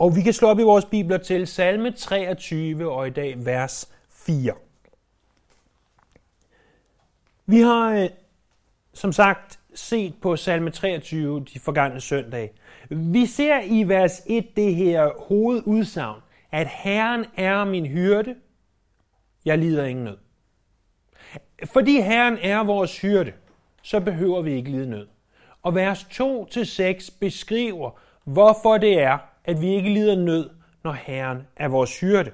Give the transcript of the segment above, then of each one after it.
Og vi kan slå op i vores bibler til salme 23 og i dag vers 4. Vi har øh, som sagt set på salme 23 de forgangne søndage. Vi ser i vers 1 det her hovedudsagn, at Herren er min hyrde, jeg lider ingen nød. Fordi Herren er vores hyrde, så behøver vi ikke lide nød. Og vers 2-6 beskriver, hvorfor det er, at vi ikke lider nød, når Herren er vores hyrde.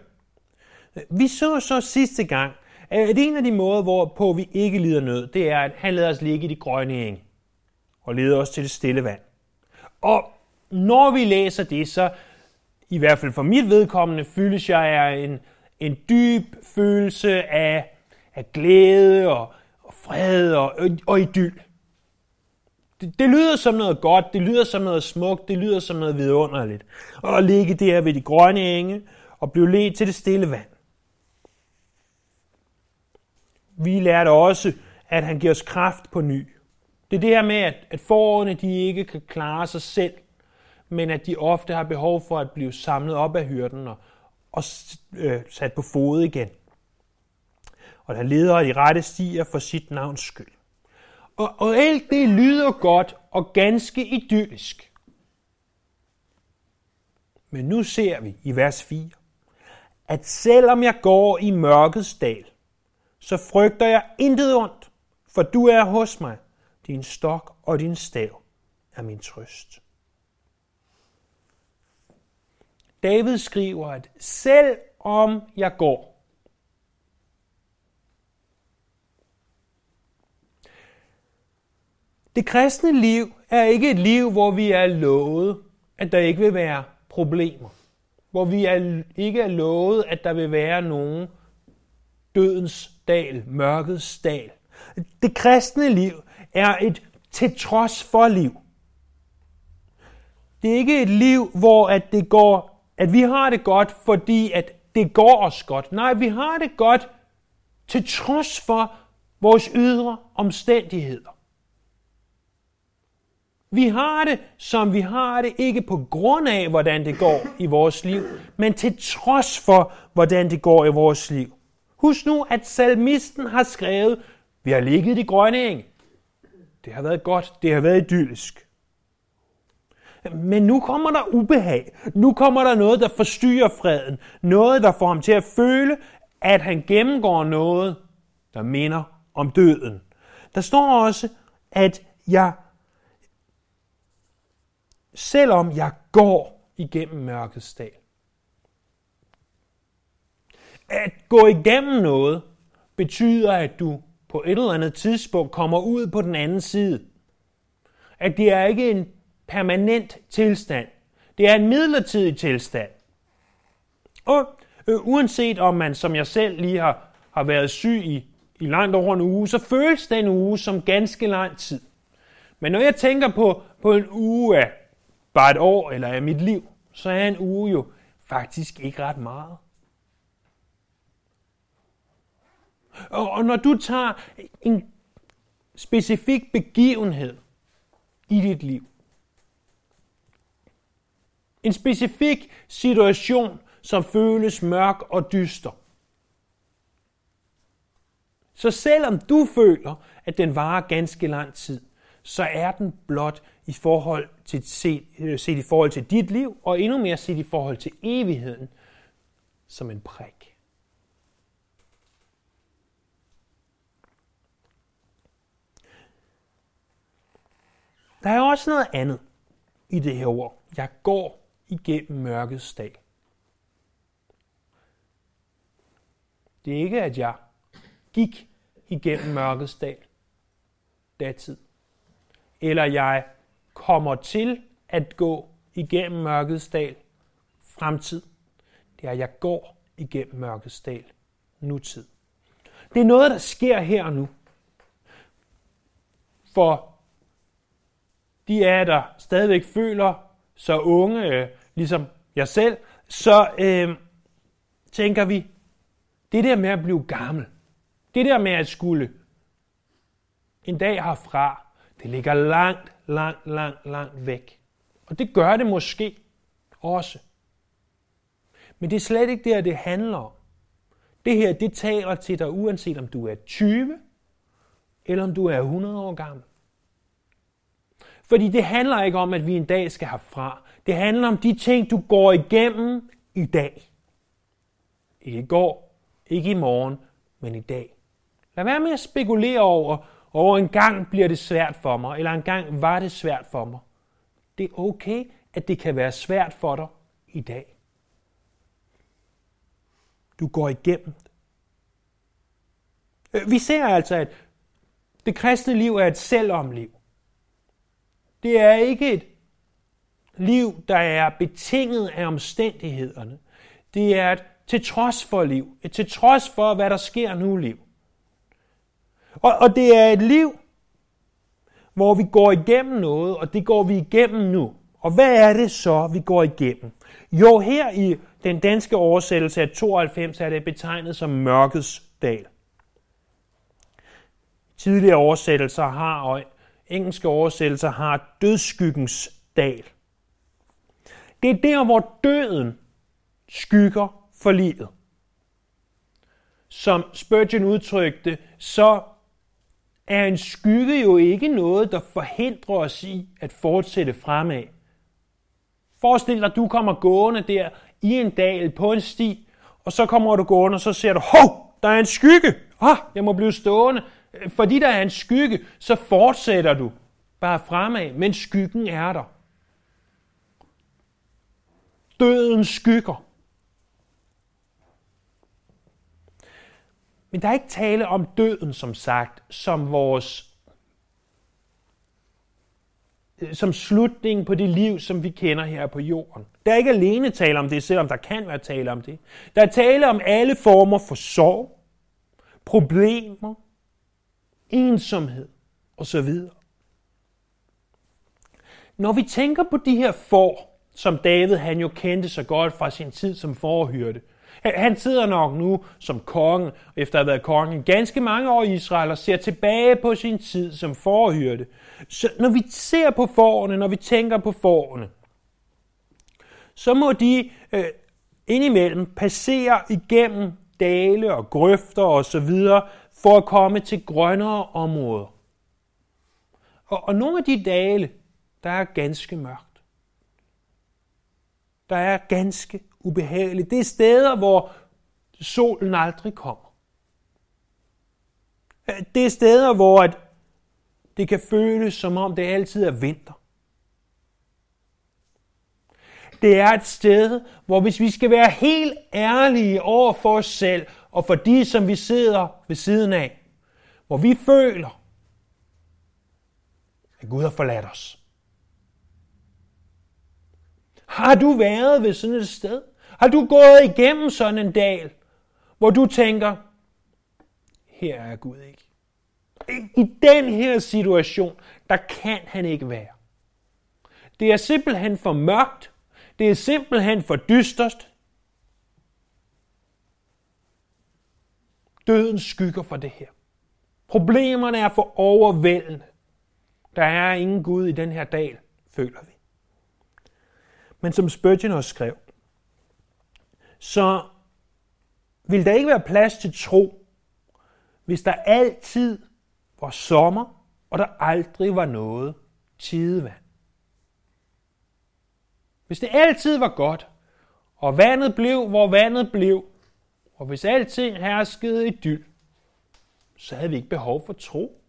Vi så så sidste gang, at en af de måder, hvorpå vi ikke lider nød, det er, at han lader os ligge i de grønne enge og leder os til det stille vand. Og når vi læser det, så i hvert fald for mit vedkommende, fyldes jeg af en, en dyb følelse af, af glæde og, og fred og, og idyll. Det, det lyder som noget godt, det lyder som noget smukt, det lyder som noget vidunderligt. Og at ligge der ved de grønne enge og blive ledt til det stille vand. Vi lærte også, at han giver os kraft på ny. Det er det her med, at, at forårene de ikke kan klare sig selv, men at de ofte har behov for at blive samlet op af hyrden og, og øh, sat på fod igen. Og der leder de rette stier for sit navns skyld. Og, og alt det lyder godt og ganske idyllisk. Men nu ser vi i vers 4, at selvom jeg går i mørkets dal, så frygter jeg intet ondt, for du er hos mig. Din stok og din stav er min trøst. David skriver, at selv om jeg går, Det kristne liv er ikke et liv, hvor vi er lovet, at der ikke vil være problemer. Hvor vi er, ikke er lovet, at der vil være nogen dødens dal, mørkets dal. Det kristne liv er et til trods for liv. Det er ikke et liv, hvor at det går, at vi har det godt, fordi at det går os godt. Nej, vi har det godt til trods for vores ydre omstændigheder. Vi har det, som vi har det, ikke på grund af, hvordan det går i vores liv, men til trods for, hvordan det går i vores liv. Husk nu, at salmisten har skrevet, vi har ligget i de grønne eng. Det har været godt, det har været idyllisk. Men nu kommer der ubehag. Nu kommer der noget, der forstyrrer freden. Noget, der får ham til at føle, at han gennemgår noget, der minder om døden. Der står også, at jeg selvom jeg går igennem mørkets dal. At gå igennem noget betyder, at du på et eller andet tidspunkt kommer ud på den anden side. At det er ikke en permanent tilstand. Det er en midlertidig tilstand. Og øh, uanset om man, som jeg selv lige har, har været syg i, i langt over en uge, så føles den uge som ganske lang tid. Men når jeg tænker på, på en uge af bare et år eller af mit liv, så er en uge jo faktisk ikke ret meget. Og når du tager en specifik begivenhed i dit liv, en specifik situation, som føles mørk og dyster, så selvom du føler, at den varer ganske lang tid, så er den blot i forhold til, set, øh, set i forhold til dit liv, og endnu mere set i forhold til evigheden, som en prik. Der er også noget andet i det her ord. Jeg går igennem mørkets dal. Det er ikke, at jeg gik igennem mørkets dal datid. Eller jeg kommer til at gå igennem mørkets dal fremtid. Det er, at jeg går igennem mørkets dal nutid. Det er noget, der sker her og nu. For de af jer, der stadigvæk føler så unge, øh, ligesom jeg selv, så øh, tænker vi, det der med at blive gammel, det der med at skulle en dag herfra, det ligger langt, langt, langt, langt væk. Og det gør det måske også. Men det er slet ikke det, det handler om. Det her, det taler til dig, uanset om du er 20, eller om du er 100 år gammel. Fordi det handler ikke om, at vi en dag skal herfra. Det handler om de ting, du går igennem i dag. Ikke i går, ikke i morgen, men i dag. Lad være med at spekulere over, over en gang bliver det svært for mig, eller en gang var det svært for mig. Det er okay, at det kan være svært for dig i dag. Du går igennem øh, vi ser altså, at det kristne liv er et selvomliv. Det er ikke et liv, der er betinget af omstændighederne. Det er et til trods for liv. Et til trods for, hvad der sker nu liv. Og, og det er et liv, hvor vi går igennem noget, og det går vi igennem nu. Og hvad er det så, vi går igennem? Jo, her i den danske oversættelse af 92 er det betegnet som mørkets dal. Tidligere oversættelser har, og engelske oversættelser har dødskyggens dal. Det er der, hvor døden skygger for livet. Som Spurgeon udtrykte, så er en skygge jo ikke noget, der forhindrer os i at fortsætte fremad. Forestil dig, at du kommer gående der i en dal på en sti, og så kommer du gående, og så ser du, hov, der er en skygge. Ah, jeg må blive stående. Fordi der er en skygge, så fortsætter du bare fremad, men skyggen er der. Dødens skygger. Men der er ikke tale om døden, som sagt, som vores øh, som slutning på det liv, som vi kender her på jorden. Der er ikke alene tale om det, selvom der kan være tale om det. Der er tale om alle former for sorg, problemer, ensomhed osv. Når vi tænker på de her får, som David han jo kendte så godt fra sin tid som forhyrte, han sidder nok nu som konge, efter at have været konge i ganske mange år i Israel, og ser tilbage på sin tid som forhyrte. Så når vi ser på forerne, når vi tænker på forerne, så må de øh, indimellem passere igennem dale og grøfter og så videre, for at komme til grønnere områder. Og, og nogle af de dale, der er ganske mørkt. Der er ganske ubehageligt. Det er steder, hvor solen aldrig kommer. Det er steder, hvor at det kan føles, som om det altid er vinter. Det er et sted, hvor hvis vi skal være helt ærlige over for os selv, og for de, som vi sidder ved siden af, hvor vi føler, at Gud har forladt os. Har du været ved sådan et sted? Har du gået igennem sådan en dal, hvor du tænker, her er Gud ikke. I den her situation, der kan han ikke være. Det er simpelthen for mørkt. Det er simpelthen for dystert. Døden skygger for det her. Problemerne er for overvældende. Der er ingen Gud i den her dal, føler vi. Men som Spurgeon også skrev, så vil der ikke være plads til tro, hvis der altid var sommer, og der aldrig var noget tidevand. Hvis det altid var godt, og vandet blev, hvor vandet blev, og hvis alting herskede i dyl, så havde vi ikke behov for tro.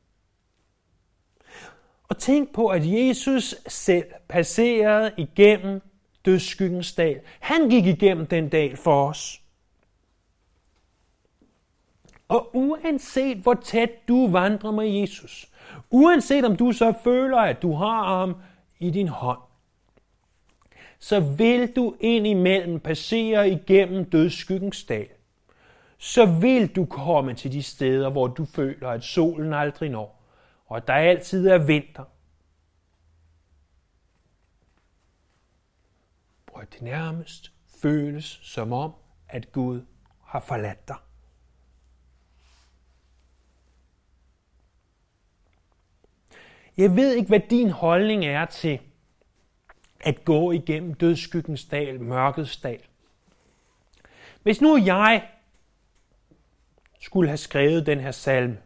Og tænk på, at Jesus selv passerede igennem dødsskyggens dal. Han gik igennem den dal for os. Og uanset hvor tæt du vandrer med Jesus, uanset om du så føler, at du har ham i din hånd, så vil du indimellem passere igennem dødsskyggens dal. Så vil du komme til de steder, hvor du føler, at solen aldrig når, og at der altid er vinter, hvor det nærmest føles som om, at Gud har forladt dig. Jeg ved ikke, hvad din holdning er til at gå igennem dødskyggens dal, mørkets dal. Hvis nu jeg skulle have skrevet den her salme,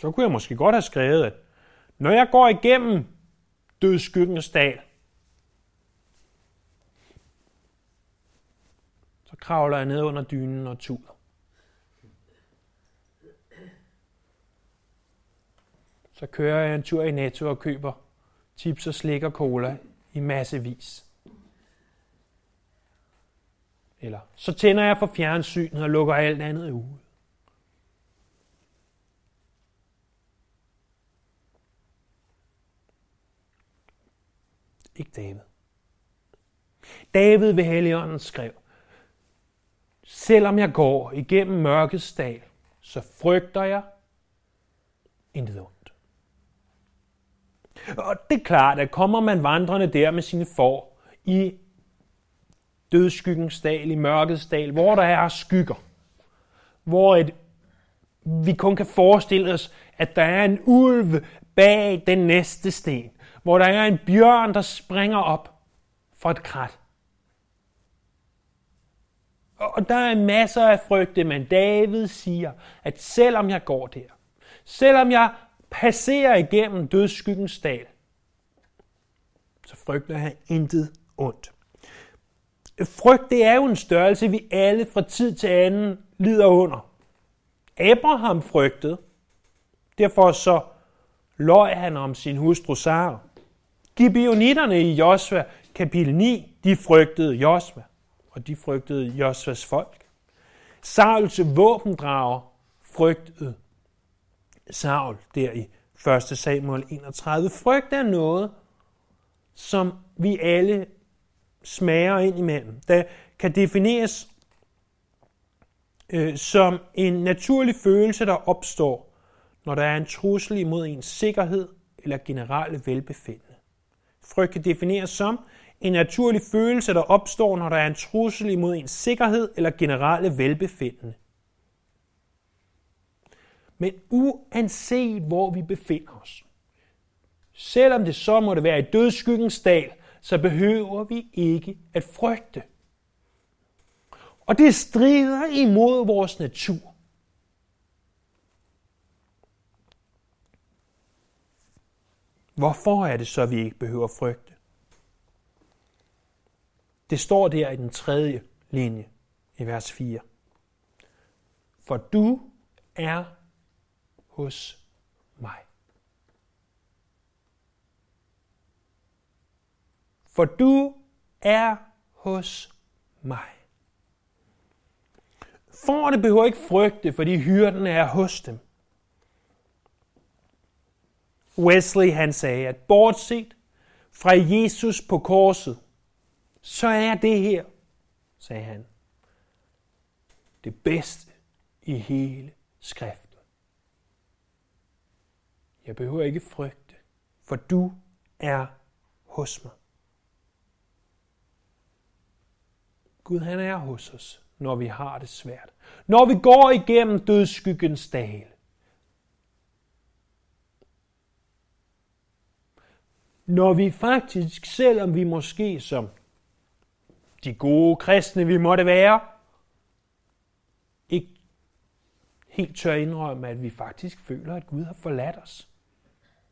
så kunne jeg måske godt have skrevet, at når jeg går igennem dødskyggens dal, så kravler jeg ned under dynen og tuder. Så kører jeg en tur i Netto og køber chips og slik og cola i massevis. Eller så tænder jeg for fjernsynet og lukker alt andet ud. Ikke David. David ved Helligånden skrev, Selvom jeg går igennem mørkets dal, så frygter jeg intet ondt. Og det er klart, at kommer man vandrende der med sine får i dødskyggens dal, i mørkets dal, hvor der er skygger, hvor et, vi kun kan forestille os, at der er en ulv bag den næste sten, hvor der er en bjørn, der springer op fra et krat. Og der er masser af frygte, men David siger, at selvom jeg går der, selvom jeg passerer igennem dødsskyggens dal, så frygter han intet ondt. Frygt, det er jo en størrelse, vi alle fra tid til anden lider under. Abraham frygtede, derfor så løj han om sin hustru Sara. Gibeonitterne i Josva kapitel 9, de frygtede Josva, og de frygtede Josvas folk. Sauls våbendrager frygtede Saul der i 1. Samuel 31. Frygt er noget, som vi alle smager ind imellem. Der kan defineres øh, som en naturlig følelse, der opstår, når der er en trussel imod ens sikkerhed eller generelle velbefindende. Frygt kan defineres som en naturlig følelse, der opstår, når der er en trussel imod ens sikkerhed eller generelle velbefindende. Men uanset hvor vi befinder os, selvom det så måtte være i dødskyggens dal, så behøver vi ikke at frygte. Og det strider imod vores natur. Hvorfor er det så, at vi ikke behøver frygte? Det står der i den tredje linje i vers 4. For du er hos mig. For du er hos mig. det behøver ikke frygte, fordi hyrden er hos dem. Wesley han sagde, at bortset fra Jesus på korset, så er det her, sagde han, det bedste i hele skriften. Jeg behøver ikke frygte, for du er hos mig. Gud han er hos os, når vi har det svært. Når vi går igennem dødsskyggens dal. Når vi faktisk, selvom vi måske som de gode kristne, vi måtte være, ikke helt tør indrømme, at vi faktisk føler, at Gud har forladt os,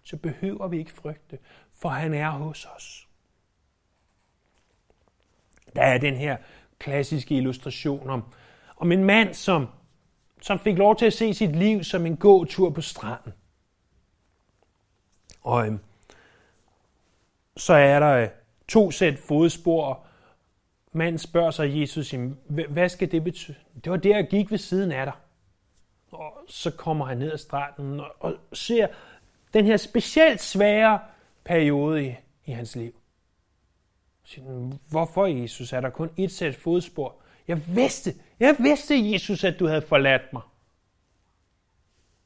så behøver vi ikke frygte, for han er hos os. Der er den her klassiske illustration om, om en mand, som, som fik lov til at se sit liv som en gåtur på stranden. Og øhm, så er der øh, to sæt fodspor. Manden spørger sig Jesus, hvad skal det betyde? Det var der, jeg gik ved siden af dig. Og så kommer han ned ad stranden og, og ser den her specielt svære periode i, i hans liv. Hvorfor, Jesus, er der kun et sæt fodspor? Jeg vidste, jeg vidste, Jesus, at du havde forladt mig.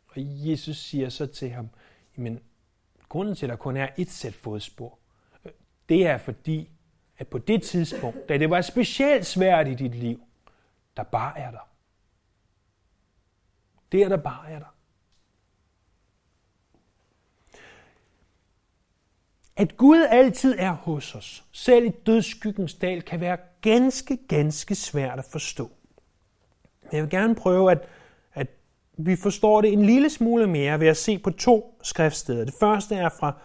Og Jesus siger så til ham, men grunden til, at der kun er et sæt fodspor, øh, det er fordi, at på det tidspunkt, da det var specielt svært i dit liv, der bare er der. Det er der bare er der. At Gud altid er hos os, selv i dødskyggens dal, kan være ganske, ganske svært at forstå. Jeg vil gerne prøve, at, at vi forstår det en lille smule mere ved at se på to skriftsteder. Det første er fra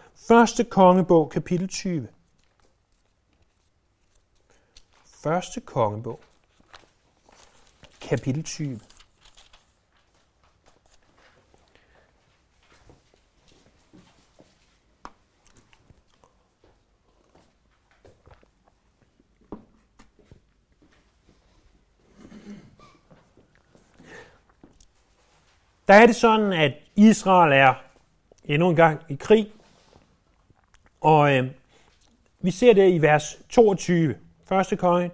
1. kongebog, kapitel 20. første kongebog, kapitel 20. Der er det sådan, at Israel er endnu en gang i krig, og øh, vi ser det i vers 22, 1. konge,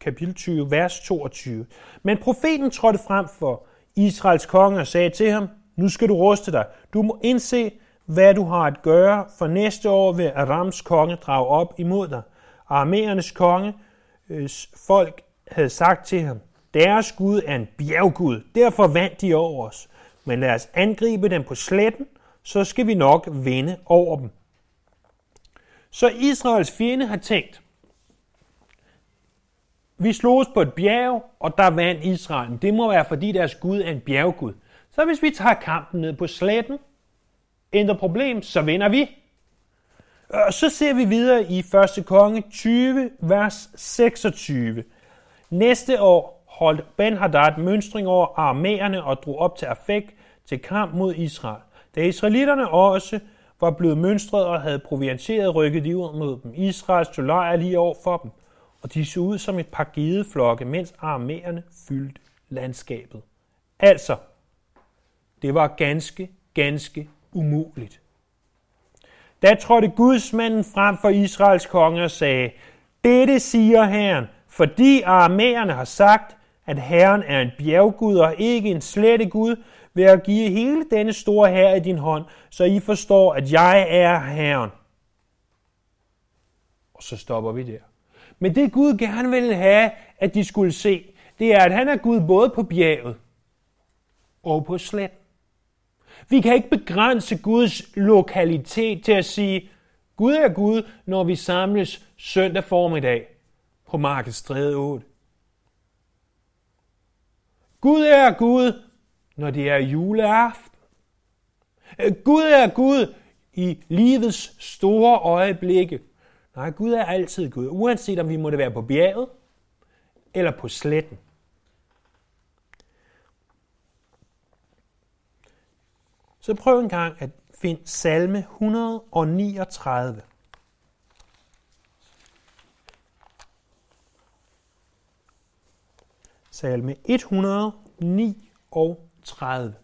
kapitel 20, vers 22. Men profeten trådte frem for Israels konge og sagde til ham, nu skal du ruste dig. Du må indse, hvad du har at gøre, for næste år vil Arams konge drage op imod dig. Armeernes konge, øh, folk havde sagt til ham, deres Gud er en bjerggud, derfor vandt de over os men lad os angribe dem på sletten, så skal vi nok vinde over dem. Så Israels fjende har tænkt, vi slås på et bjerg, og der vandt Israel. Det må være, fordi deres Gud er en bjerggud. Så hvis vi tager kampen ned på sletten, ændrer problem, så vinder vi. Og så ser vi videre i 1. konge 20, vers 26. Næste år holdt Ben-Hadad mønstring over armerne og drog op til Afek til kamp mod Israel. Da israelitterne også var blevet mønstret og havde provianteret, rykket de ud mod dem. Israel stod lejr lige over for dem, og de så ud som et par gedeflokke, mens arméerne fyldte landskabet. Altså, det var ganske, ganske umuligt. Da trådte gudsmanden frem for Israels konge og sagde, Dette siger Herren, fordi arméerne har sagt, at Herren er en bjerggud og ikke en slette Gud, vil jeg give hele denne store her i din hånd, så I forstår, at jeg er Herren. Og så stopper vi der. Men det Gud gerne ville have, at de skulle se, det er, at han er Gud både på bjerget og på slet. Vi kan ikke begrænse Guds lokalitet til at sige, Gud er Gud, når vi samles søndag formiddag på Markedstræde 8. Gud er Gud, når det er juleaften. Gud er Gud i livets store øjeblikke. Nej, Gud er altid Gud, uanset om vi måtte være på bjerget eller på sletten. Så prøv en gang at finde salme 139. Salme 139.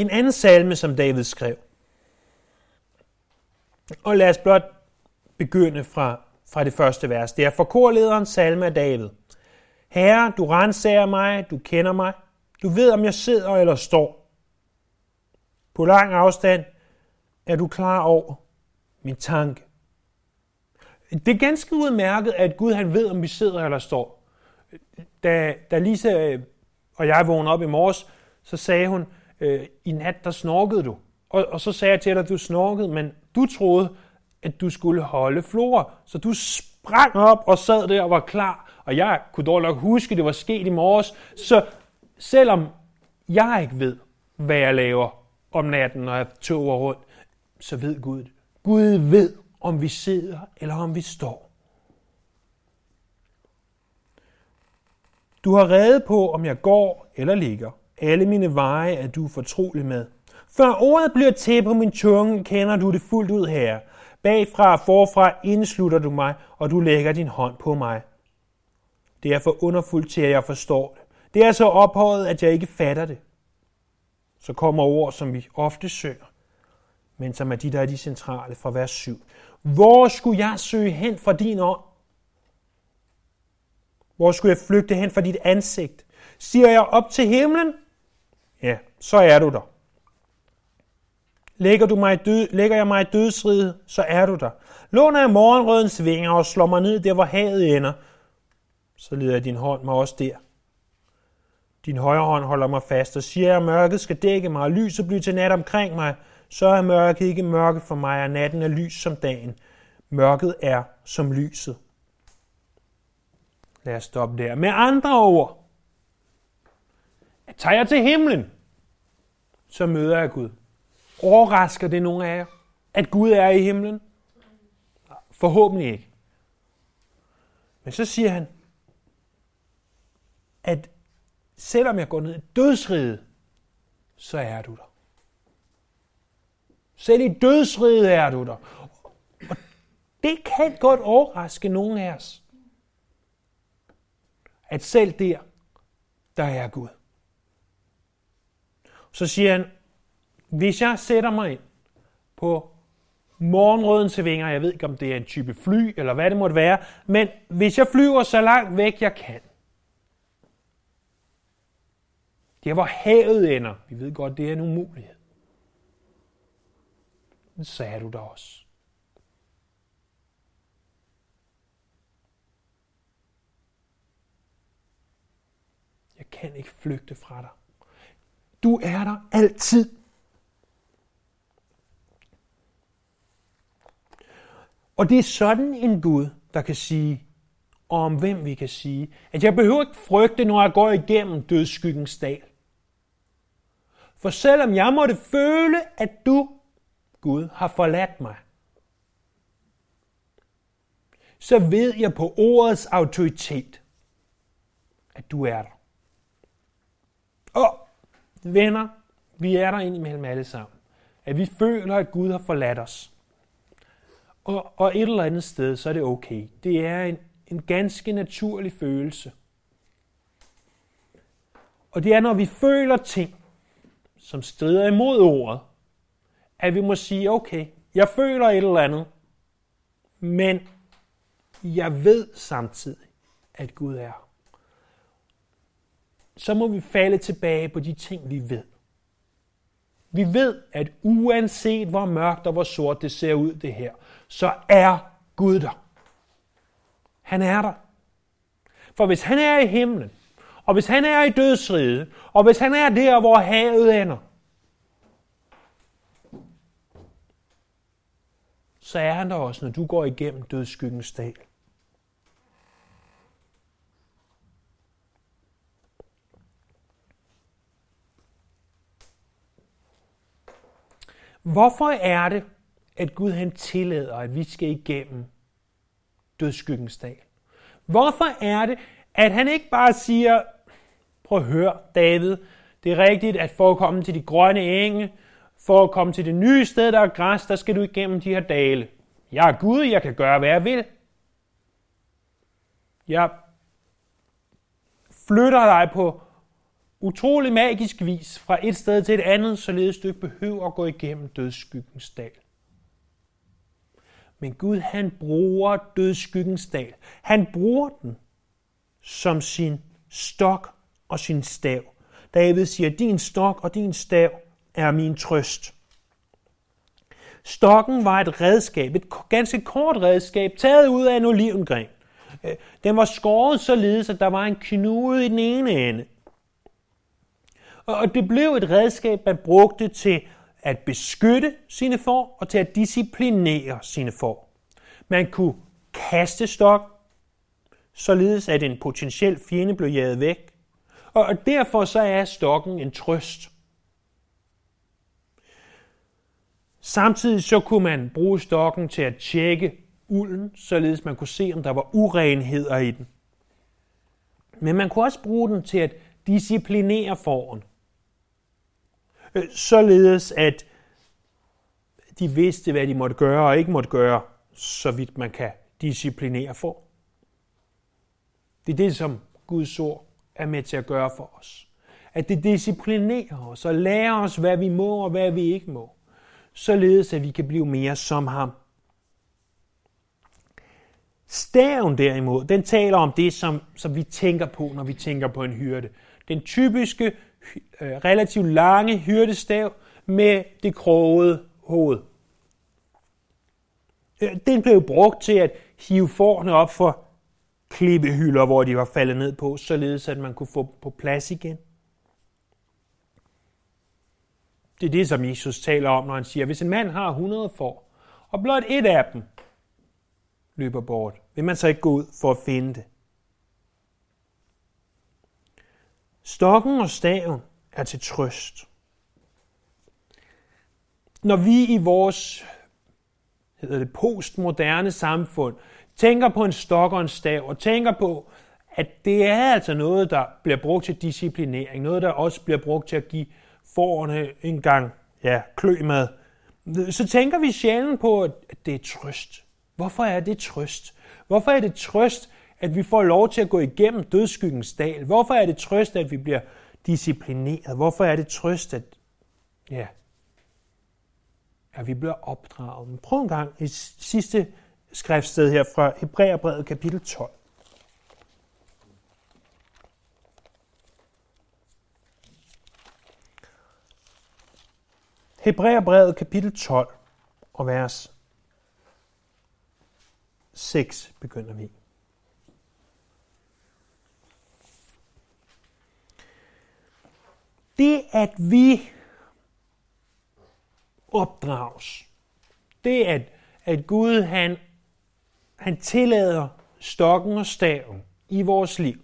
En anden salme, som David skrev. Og lad os blot begynde fra, fra det første vers. Det er for korlederen salme af David. Herre, du renser mig, du kender mig. Du ved, om jeg sidder eller står. På lang afstand er du klar over min tanke. Det er ganske udmærket, at Gud han ved, om vi sidder eller står. Da, da Lisa øh, og jeg vågnede op i morges, så sagde hun, øh, i nat der snorkede du. Og, og så sagde jeg til dig, at du snorkede, men du troede, at du skulle holde flora. Så du sprang op og sad der og var klar. Og jeg kunne dog nok huske, at det var sket i morges. Så selvom jeg ikke ved, hvad jeg laver om natten, når jeg toger rundt, så ved Gud det. Gud ved, om vi sidder eller om vi står. Du har reddet på, om jeg går eller ligger. Alle mine veje er du fortrolig med. Før ordet bliver til på min tunge, kender du det fuldt ud her. Bagfra og forfra indslutter du mig, og du lægger din hånd på mig. Det er for underfuldt til, at jeg forstår det. Det er så ophøjet, at jeg ikke fatter det. Så kommer ord, som vi ofte synger, men som er de, der er de centrale fra vers 7. Hvor skulle jeg søge hen fra din ånd? Hvor skulle jeg flygte hen fra dit ansigt? Siger jeg op til himlen? Ja, så er du der. Lægger, du mig død, lægger jeg mig i dødsriget, så er du der. Låner jeg morgenrødens vinger og slår mig ned der, hvor havet ender, så leder din hånd mig også der. Din højre hånd holder mig fast og siger, at mørket skal dække mig, og lyset bliver til nat omkring mig. Så er mørket ikke mørke for mig, og natten er lys som dagen. Mørket er som lyset. Lad os stoppe der. Med andre ord, tager jeg til himlen, så møder jeg Gud. Overrasker det nogen af jer, at Gud er i himlen? Forhåbentlig ikke. Men så siger han, at selvom jeg går ned i dødsriget, så er du der. Selv i dødsriget er du der. Og det kan godt overraske nogen af os. At selv der, der er Gud. Så siger han, hvis jeg sætter mig ind på morgenrødens vinger, jeg ved ikke om det er en type fly eller hvad det måtte være, men hvis jeg flyver så langt væk jeg kan, det er hvor havet ender. Vi ved godt, det er en umulighed. Men så er du der også. Jeg kan ikke flygte fra dig. Du er der altid. Og det er sådan en Gud, der kan sige, og om hvem vi kan sige, at jeg behøver ikke frygte, når jeg går igennem dødsskyggens dal. For selvom jeg måtte føle, at du, Gud, har forladt mig, så ved jeg på ordets autoritet, at du er der. Venner, vi er der indimellem alle sammen. At vi føler, at Gud har forladt os. Og, og et eller andet sted, så er det okay. Det er en, en ganske naturlig følelse. Og det er, når vi føler ting, som strider imod ordet, at vi må sige, okay, jeg føler et eller andet, men jeg ved samtidig, at Gud er. Så må vi falde tilbage på de ting, vi ved. Vi ved, at uanset hvor mørkt og hvor sort det ser ud det her, så er Gud der. Han er der. For hvis han er i himlen, og hvis han er i dødsriget, og hvis han er der, hvor havet ender, så er han der også, når du går igennem dødsskyggens dal. Hvorfor er det, at Gud han tillader, at vi skal igennem dødskyggens dal? Hvorfor er det, at han ikke bare siger, prøv at høre, David, det er rigtigt, at for at komme til de grønne enge, for at komme til det nye sted, der er græs, der skal du igennem de her dale. Jeg er Gud, jeg kan gøre, hvad jeg vil. Jeg flytter dig på utrolig magisk vis fra et sted til et andet, således du ikke behøver at gå igennem dødsskyggens dal. Men Gud, han bruger dødsskyggens dal. Han bruger den som sin stok og sin stav. David siger, din stok og din stav er min trøst. Stokken var et redskab, et ganske kort redskab, taget ud af en olivengren. Øh, den var skåret således, at der var en knude i den ene ende. Og det blev et redskab, man brugte til at beskytte sine får og til at disciplinere sine får. Man kunne kaste stok, således at en potentiel fjende blev jaget væk. Og derfor så er stokken en trøst. Samtidig så kunne man bruge stokken til at tjekke ulden, således man kunne se, om der var urenheder i den. Men man kunne også bruge den til at disciplinere fåren. Øh, således at de vidste, hvad de måtte gøre og ikke måtte gøre, så vidt man kan disciplinere for. Det er det, som Guds ord er med til at gøre for os. At det disciplinerer os og lærer os, hvad vi må og hvad vi ikke må. Således at vi kan blive mere som ham. Staven derimod, den taler om det, som, som vi tænker på, når vi tænker på en hyrde. Den typiske, Øh, relativt lange hyrdestav med det krogede hoved. Øh, den blev brugt til at hive forne op for klippehylder, hvor de var faldet ned på, således at man kunne få dem på plads igen. Det er det, som Jesus taler om, når han siger, hvis en mand har 100 får, og blot et af dem løber bort, vil man så ikke gå ud for at finde det. Stokken og staven er til trøst. Når vi i vores hedder det, postmoderne samfund tænker på en stok og en stav, og tænker på, at det er altså noget, der bliver brugt til disciplinering, noget, der også bliver brugt til at give forerne en gang ja, klø med, så tænker vi sjældent på, at det er trøst. Hvorfor er det trøst? Hvorfor er det trøst, at vi får lov til at gå igennem dødskyggens dal? Hvorfor er det trøst, at vi bliver disciplineret? Hvorfor er det trøst, at, ja, at vi bliver opdraget? Men prøv en gang et sidste skriftsted her fra Hebræerbrevet kapitel 12. Hebræerbrevet kapitel 12 og vers 6 begynder vi. Det, at vi opdrages, det, at, at Gud han, han tillader stokken og staven i vores liv,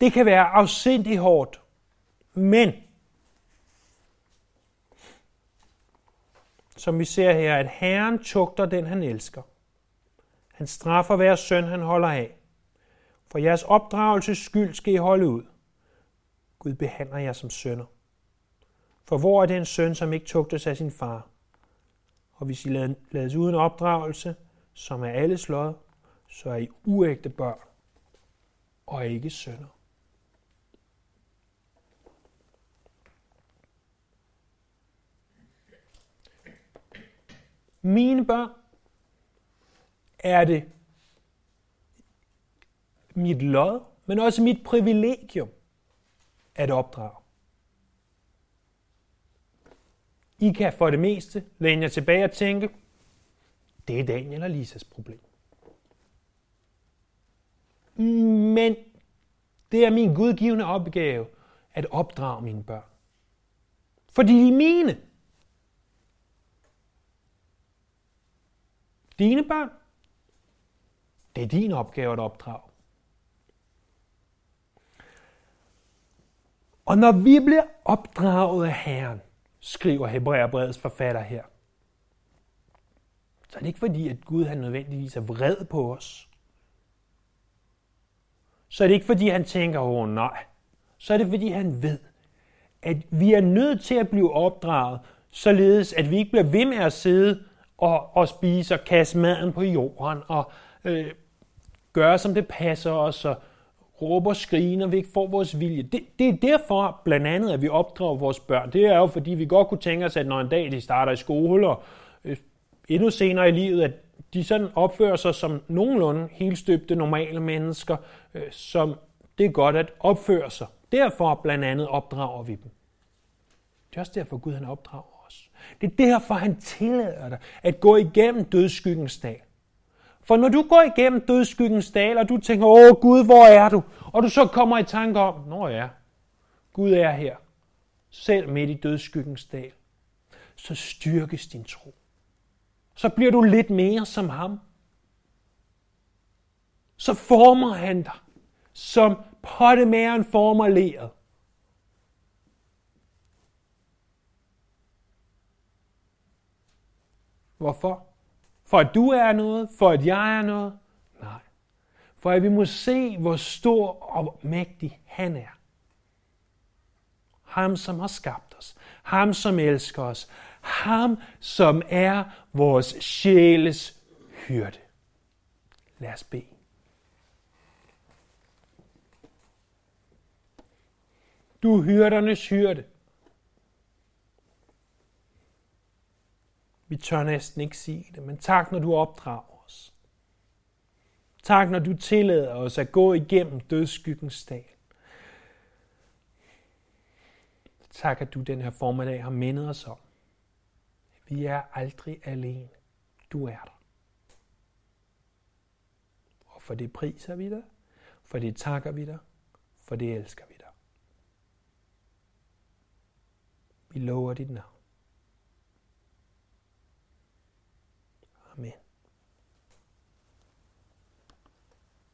det kan være afsindig hårdt, men som vi ser her, at Herren tugter den, han elsker. Han straffer hver søn, han holder af. For jeres opdragelses skyld skal I holde ud. Gud behandler jer som sønner. For hvor er den søn, som ikke tugtes af sin far? Og hvis I lades uden opdragelse, som er alle slået, så er I uægte børn og ikke sønner. mine børn, er det mit lod, men også mit privilegium at opdrage. I kan for det meste læne jer tilbage og tænke, det er Daniel og Lisas problem. Men det er min gudgivende opgave at opdrage mine børn. Fordi de er mine. Dine børn, det er din opgave at opdrage. Og når vi bliver opdraget af Herren, skriver Hebræerbrevets forfatter her, så er det ikke fordi, at Gud han nødvendigvis er vred på os. Så er det ikke fordi, han tænker, åh oh, nej. Så er det fordi, han ved, at vi er nødt til at blive opdraget, således at vi ikke bliver ved med at sidde og, og spise og kaste maden på jorden og øh, gøre, som det passer os og råber, og når vi ikke får vores vilje. Det, det er derfor blandt andet, at vi opdrager vores børn. Det er jo, fordi vi godt kunne tænke os, at når en dag de starter i skole og øh, endnu senere i livet, at de sådan opfører sig som nogenlunde helt støbte normale mennesker, øh, som det er godt at opføre sig. Derfor blandt andet opdrager vi dem. Det er også derfor, Gud han opdrager os. det er derfor, han tillader dig at gå igennem dødskyggens dal. For når du går igennem dødskyggens dal, og du tænker, åh Gud, hvor er du? Og du så kommer i tanke om, nå ja, Gud er her, selv midt i dødskyggens dal, så styrkes din tro. Så bliver du lidt mere som ham. Så former han dig, som pottemæren former leret. Hvorfor? For at du er noget? For at jeg er noget? Nej. For at vi må se, hvor stor og mægtig han er. Ham, som har skabt os. Ham, som elsker os. Ham, som er vores sjæles hyrde. Lad os bede. Du er hyrdernes hyrde. Vi tør næsten ikke sige det, men tak, når du opdrager os. Tak, når du tillader os at gå igennem dødskyggens dal. Tak, at du den her formiddag har mindet os om. Vi er aldrig alene. Du er der. Og for det priser vi dig, for det takker vi dig, for det elsker vi dig. Vi lover dit navn. Amen.